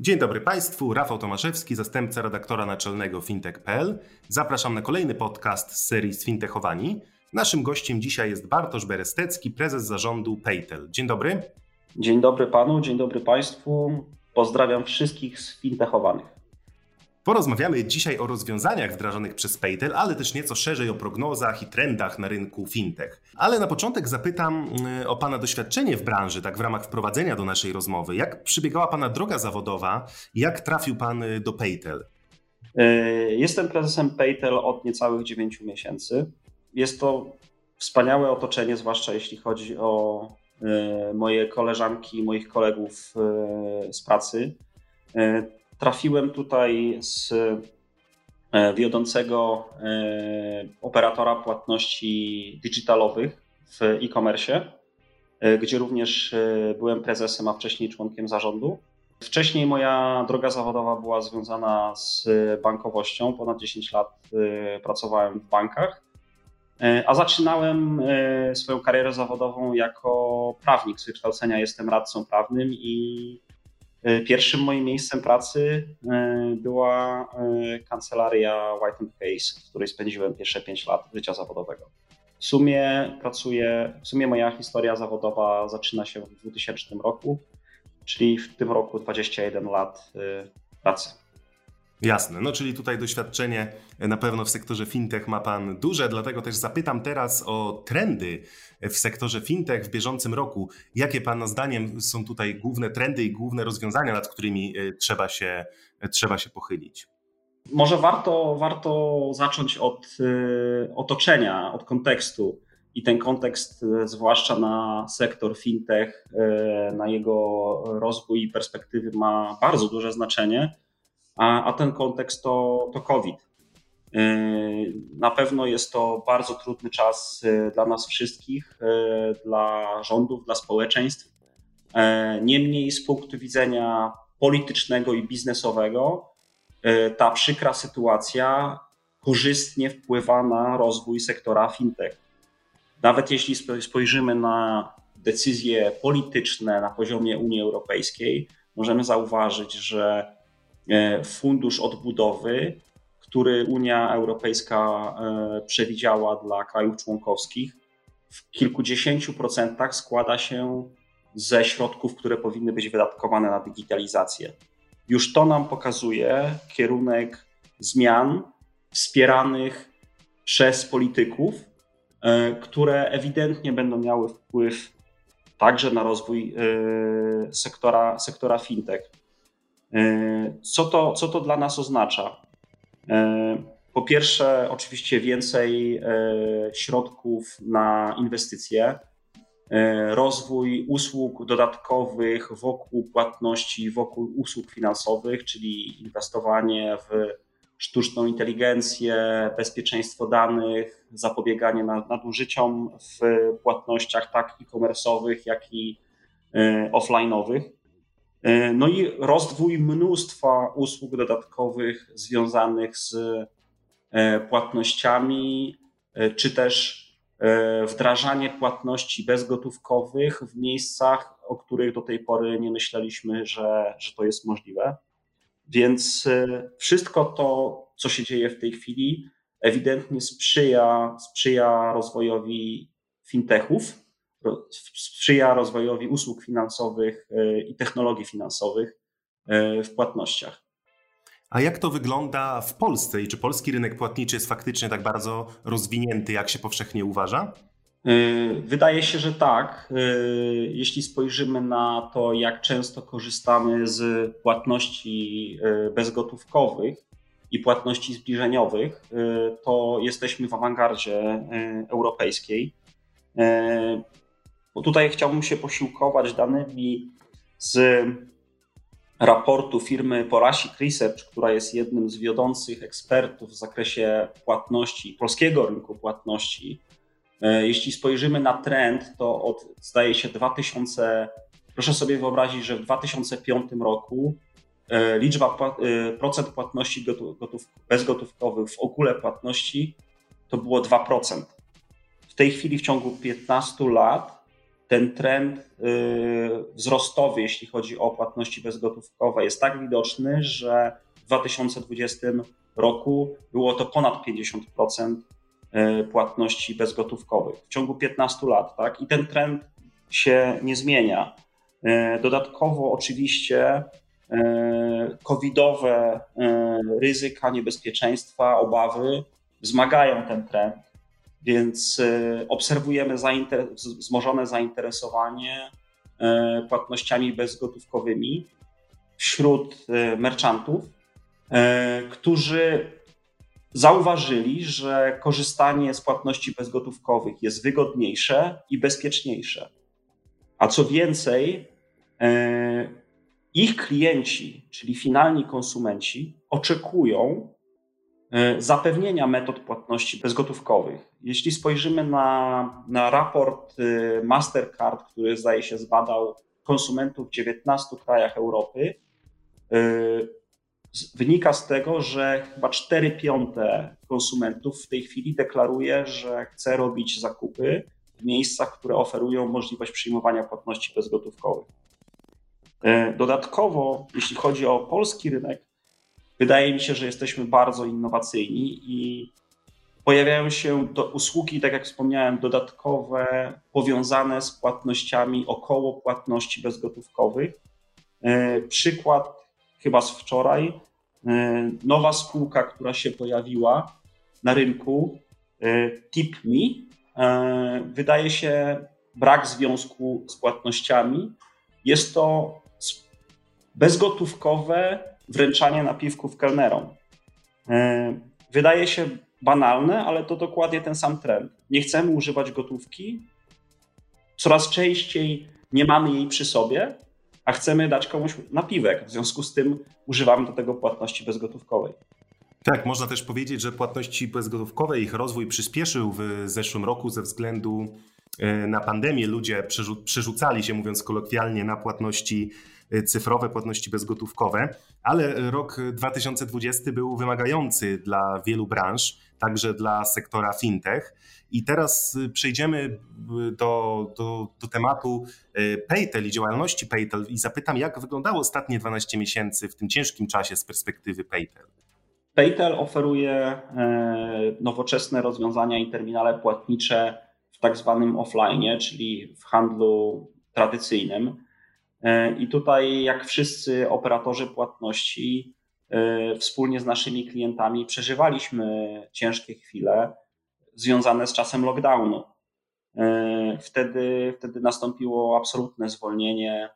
Dzień dobry Państwu, Rafał Tomaszewski, zastępca redaktora naczelnego fintech.pl. Zapraszam na kolejny podcast z serii Sfintechowani. Naszym gościem dzisiaj jest Bartosz Berestecki, prezes zarządu Paytel. Dzień dobry. Dzień dobry Panu, dzień dobry Państwu. Pozdrawiam wszystkich sfintechowanych. Porozmawiamy dzisiaj o rozwiązaniach wdrażanych przez Paytel, ale też nieco szerzej o prognozach i trendach na rynku fintech. Ale na początek zapytam y, o Pana doświadczenie w branży, tak w ramach wprowadzenia do naszej rozmowy. Jak przebiegała Pana droga zawodowa i jak trafił Pan y, do Paytel? Y, jestem prezesem Paytel od niecałych 9 miesięcy. Jest to wspaniałe otoczenie, zwłaszcza jeśli chodzi o moje koleżanki, moich kolegów z pracy trafiłem tutaj z e, wiodącego e, operatora płatności digitalowych w e-commerce, e, gdzie również byłem prezesem, a wcześniej członkiem zarządu. Wcześniej moja droga zawodowa była związana z bankowością. Ponad 10 lat pracowałem w bankach, a zaczynałem swoją karierę zawodową jako prawnik. Z wykształcenia jestem radcą prawnym i pierwszym moim miejscem pracy e, była e, kancelaria White Case, w której spędziłem pierwsze 5 lat życia zawodowego. W sumie pracuję, w sumie moja historia zawodowa zaczyna się w 2000 roku, czyli w tym roku 21 lat pracy. Jasne, no czyli tutaj doświadczenie na pewno w sektorze fintech ma Pan duże, dlatego też zapytam teraz o trendy w sektorze fintech w bieżącym roku. Jakie Pana zdaniem są tutaj główne trendy i główne rozwiązania, nad którymi e, trzeba się, trzeba się pochylić? Może warto, warto zacząć od e, otoczenia, od kontekstu. I ten kontekst, e, zwłaszcza na sektor fintech, na jego rozwój i perspektywy, ma bardzo duże znaczenie a, a ten kontekst to, to COVID. Y, na pewno jest to bardzo trudny czas y, dla nas wszystkich, y, dla rządów, dla społeczeństw. Niemniej, z punktu widzenia politycznego i biznesowego, ta przykra sytuacja korzystnie wpływa na rozwój sektora fintech. Nawet jeśli spojrzymy na decyzje polityczne na poziomie Unii Europejskiej, możemy zauważyć, że fundusz odbudowy, który Unia Europejska e, przewidziała dla krajów członkowskich, w kilkudziesięciu procentach składa się ze środków, które powinny być wydatkowane na digitalizację. Już to nam pokazuje kierunek zmian wspieranych przez polityków, e, które ewidentnie będą miały wpływ także na rozwój sektora, sektora fintech. E, co to, co to dla nas oznacza? E, po pierwsze, oczywiście więcej e, środków na inwestycje, rozwój usług dodatkowych wokół płatności, wokół usług finansowych, czyli inwestowanie w sztuczną inteligencję, bezpieczeństwo danych, zapobieganie nadużyciom w płatnościach tak e-commerce'owych, jak i offline'owych. E, no i rozwój mnóstwa usług dodatkowych związanych z e, płatnościami, e, czy też wdrażanie płatności bezgotówkowych w miejscach, o których do tej pory nie myśleliśmy, że, że to jest możliwe. Więc wszystko to, co się dzieje w tej chwili, ewidentnie sprzyja, sprzyja rozwojowi fintechów, sprzyja rozwojowi usług finansowych e, i technologii finansowych e, w płatnościach. A jak to wygląda w Polsce i czy polski rynek płatniczy jest faktycznie tak bardzo rozwinięty, jak się powszechnie uważa? E, wydaje się, że tak. Jeśli spojrzymy na to, jak często korzystamy z płatności bezgotówkowych i płatności zbliżeniowych, to jesteśmy w awangardzie europejskiej. Bo tutaj chciałbym się posiłkować danymi z raportu firmy Porasik Research, która jest jednym z wiodących ekspertów w zakresie płatności, polskiego rynku płatności. E, jeśli spojrzymy na trend, to od, zdaje się, 2000, proszę sobie wyobrazić, że w 2005 roku e, liczba e, procent płatności gotów, bezgotówkowych w ogóle płatności to było 2%. W tej chwili w ciągu 15 lat ten trend y, wzrostowy, jeśli chodzi o płatności bezgotówkowe, jest tak widoczny, że w 2020 roku było to ponad 50% y, płatności bezgotówkowych w ciągu 15 lat, tak? I ten trend się nie zmienia. Y, dodatkowo, oczywiście, covidowe ryzyka, niebezpieczeństwa, obawy wzmagają ten trend więc e, obserwujemy wzmożone zainteresowanie e, płatnościami bezgotówkowymi wśród e, merchantów, którzy zauważyli, że korzystanie z płatności bezgotówkowych jest wygodniejsze i bezpieczniejsze. A co więcej, ich klienci, czyli finalni konsumenci, oczekują zapewnienia metod płatności bezgotówkowych. Jeśli spojrzymy na, na raport e, Mastercard, który zdaje się zbadał konsumentów w 19 krajach Europy, e, wynika z tego, że chyba 4 piąte konsumentów w tej chwili deklaruje, że chce robić zakupy w miejscach, które oferują możliwość przyjmowania płatności bezgotówkowych. Dodatkowo, jeśli chodzi o polski rynek, Wydaje mi się, że jesteśmy bardzo innowacyjni i pojawiają się do usługi, tak jak wspomniałem, dodatkowe, powiązane z płatnościami około płatności bezgotówkowych. E, przykład chyba z wczoraj. E, nowa spółka, która się pojawiła na rynku, e, TipMe, wydaje się brak związku z płatnościami. Jest to bezgotówkowe wręczanie napiwków kelnerom. E, wydaje się banalne, ale to dokładnie ten sam trend. Nie chcemy używać gotówki, coraz częściej nie mamy jej przy sobie, a chcemy dać komuś napiwek. W związku z tym używamy do tego płatności bezgotówkowej. Tak, można też powiedzieć, że płatności bezgotówkowe, ich rozwój przyspieszył w zeszłym roku ze względu na pandemię. Ludzie przerzucali się, mówiąc kolokwialnie, na płatności Y, cyfrowe płatności bezgotówkowe, ale rok 2020 był wymagający dla wielu branż, także dla sektora fintech. I teraz y, przejdziemy y, do, do, do tematu Paytel i działalności Paytel i zapytam, jak wyglądało ostatnie 12 miesięcy w tym ciężkim czasie z perspektywy Paytel. Paytel oferuje e, nowoczesne rozwiązania i terminale płatnicze w tak zwanym offline, czyli w handlu tradycyjnym. E, I tutaj, jak wszyscy operatorzy płatności, e, wspólnie z naszymi klientami przeżywaliśmy ciężkie chwile związane z czasem lockdownu. E, wtedy, wtedy nastąpiło absolutne zwolnienie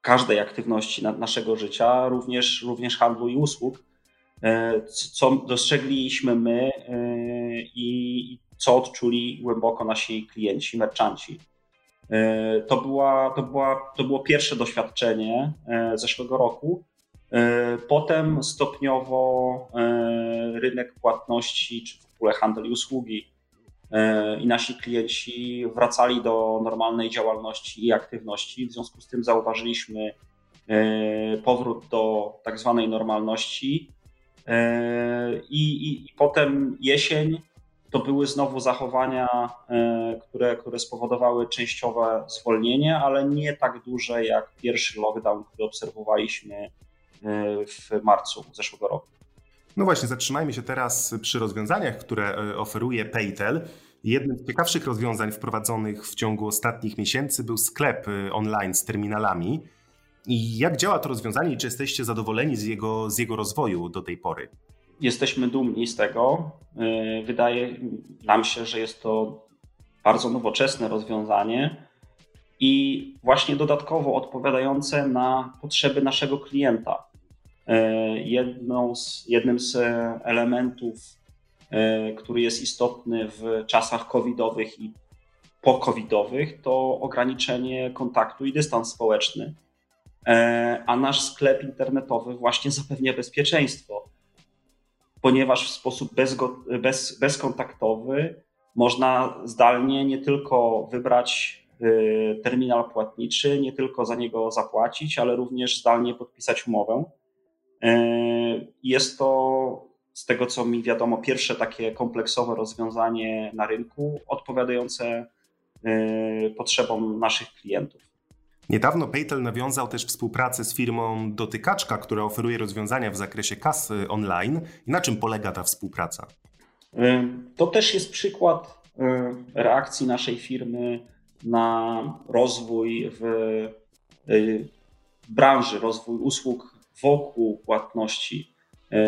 każdej aktywności naszego życia, również, również handlu i usług, co dostrzegliśmy my i co odczuli głęboko nasi klienci, merchanci. E, to, była, to, była, to było pierwsze doświadczenie e, zeszłego roku. E, potem stopniowo rynek płatności, czy w ogóle handel i usługi i nasi klienci wracali do normalnej działalności i aktywności. W związku z tym zauważyliśmy powrót do tak zwanej normalności. I, i, i potem jesień to były znowu zachowania, e, które, które spowodowały częściowe zwolnienie, ale nie tak duże jak pierwszy lockdown, który obserwowaliśmy e, w marcu zeszłego roku. No właśnie, zatrzymajmy się teraz przy rozwiązaniach, które e, oferuje Paytel. Jednym z ciekawszych rozwiązań wprowadzonych w ciągu ostatnich miesięcy był sklep online z terminalami. I jak działa to rozwiązanie i czy jesteście zadowoleni z jego, z jego rozwoju do tej pory? Jesteśmy dumni z tego. Y, wydaje nam się, że jest to bardzo nowoczesne rozwiązanie i właśnie dodatkowo odpowiadające na potrzeby naszego klienta. Y, z, jednym z elementów, y, który jest istotny w czasach covidowych i po-covidowych to ograniczenie kontaktu i dystans społeczny. E, a nasz sklep internetowy właśnie zapewnia bezpieczeństwo, ponieważ w sposób bez, bezkontaktowy można zdalnie nie tylko wybrać y, terminal płatniczy, nie tylko za niego zapłacić, ale również zdalnie podpisać umowę. E, jest to z tego co mi wiadomo, pierwsze takie kompleksowe rozwiązanie na rynku odpowiadające potrzebom naszych klientów. Niedawno Paytel nawiązał też współpracę z firmą Dotykaczka, która oferuje rozwiązania w zakresie kas online. I na czym polega ta współpraca? Y, to też jest przykład y, reakcji naszej firmy na rozwój w branży, rozwój usług wokół płatności.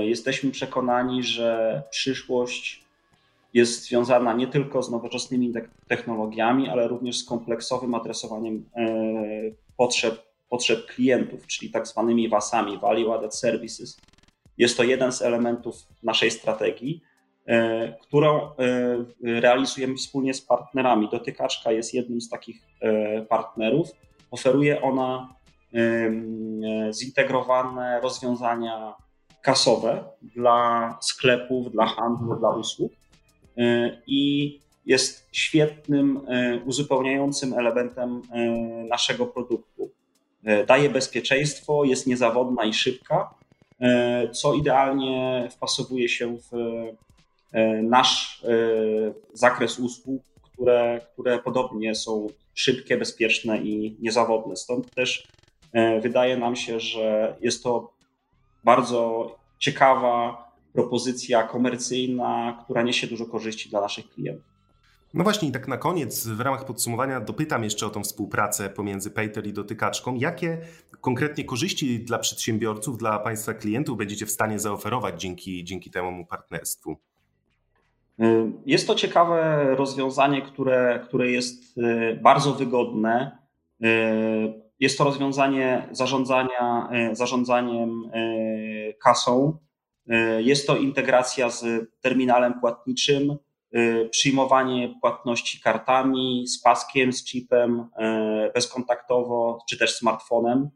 Jesteśmy przekonani, że przyszłość jest związana nie tylko z nowoczesnymi technologiami, ale również z kompleksowym adresowaniem e, potrzeb, potrzeb klientów, czyli tak zwanymi WAS-ami, Value Added Services. Jest to jeden z elementów naszej strategii, e, którą realizujemy wspólnie z partnerami. Dotykaczka jest jednym z takich partnerów. Oferuje ona zintegrowane rozwiązania kasowe dla sklepów, dla handlu, dla usług i jest świetnym, y, uzupełniającym elementem y, naszego produktu. Daje bezpieczeństwo, jest niezawodna i szybka, co idealnie wpasowuje się w nasz zakres usług, które, które podobnie są szybkie, bezpieczne i niezawodne. Stąd też wydaje nam się, że jest to bardzo ciekawa propozycja komercyjna, która niesie dużo korzyści dla naszych klientów. No właśnie, i tak na koniec, w ramach podsumowania, dopytam jeszcze o tą współpracę pomiędzy Paytel i Dotykaczką. Jakie konkretnie korzyści dla przedsiębiorców, dla Państwa klientów będziecie w stanie zaoferować dzięki, dzięki temu partnerstwu? Y, jest to ciekawe rozwiązanie, które, które jest y, bardzo wygodne. Y, jest to rozwiązanie zarządzania, e, zarządzaniem kasą. E, jest to integracja z terminalem płatniczym, przyjmowanie płatności kartami, z paskiem, z chipem, bezkontaktowo, czy też smartfonem.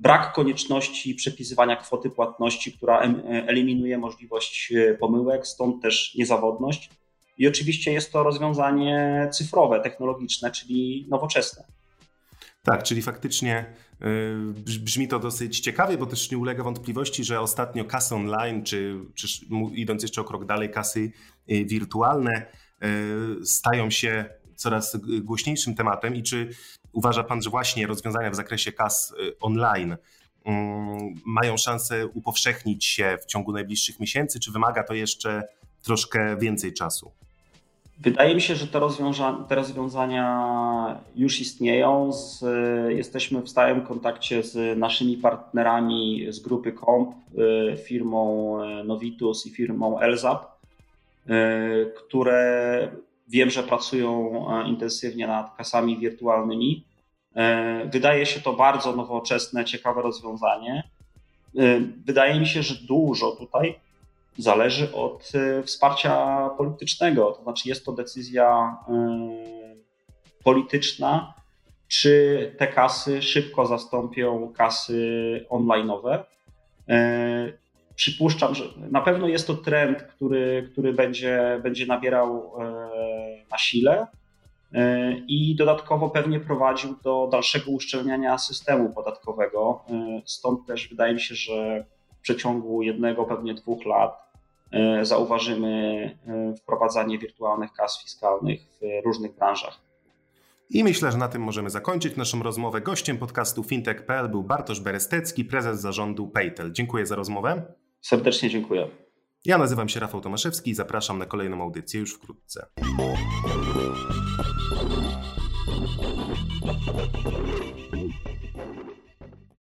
Brak konieczności przepisywania kwoty płatności, która eliminuje możliwość pomyłek, stąd też niezawodność. I oczywiście jest to rozwiązanie cyfrowe, technologiczne, czyli nowoczesne. Tak, czyli faktycznie y, brzmi to dosyć ciekawie, bo też nie ulega wątpliwości, że ostatnio kasy online, czy, czy idąc jeszcze o krok dalej, kasy y, wirtualne y, stają się coraz głośniejszym tematem i czy uważa Pan, że właśnie rozwiązania w zakresie kas online mm, mają szansę upowszechnić się w ciągu najbliższych miesięcy, czy wymaga to jeszcze troszkę więcej czasu? Wydaje mi się, że te, rozwiąza te rozwiązania już istnieją. Z, jesteśmy w stałym kontakcie z naszymi partnerami z grupy Comp, y, firmą y, Novitus i firmą Elzap, y, które wiem, że pracują intensywnie nad kasami wirtualnymi. Wydaje się to bardzo nowoczesne, ciekawe rozwiązanie. Wydaje mi się, że dużo tutaj zależy od y, wsparcia politycznego. To znaczy, jest to decyzja y, polityczna, czy te kasy szybko zastąpią kasy online'owe. Y, przypuszczam, że na pewno jest to trend, który, który będzie, będzie nabierał na sile i dodatkowo pewnie prowadził do dalszego uszczelniania systemu podatkowego. Stąd też wydaje mi się, że przeciągu jednego, pewnie dwóch lat e, zauważymy e, wprowadzanie wirtualnych kas fiskalnych w różnych branżach. I myślę, że na tym możemy zakończyć naszą rozmowę. Gościem podcastu fintech.pl był Bartosz Berestecki, prezes zarządu Paytel. Dziękuję za rozmowę. Serdecznie dziękuję. Ja nazywam się Rafał Tomaszewski i zapraszam na kolejną audycję już wkrótce.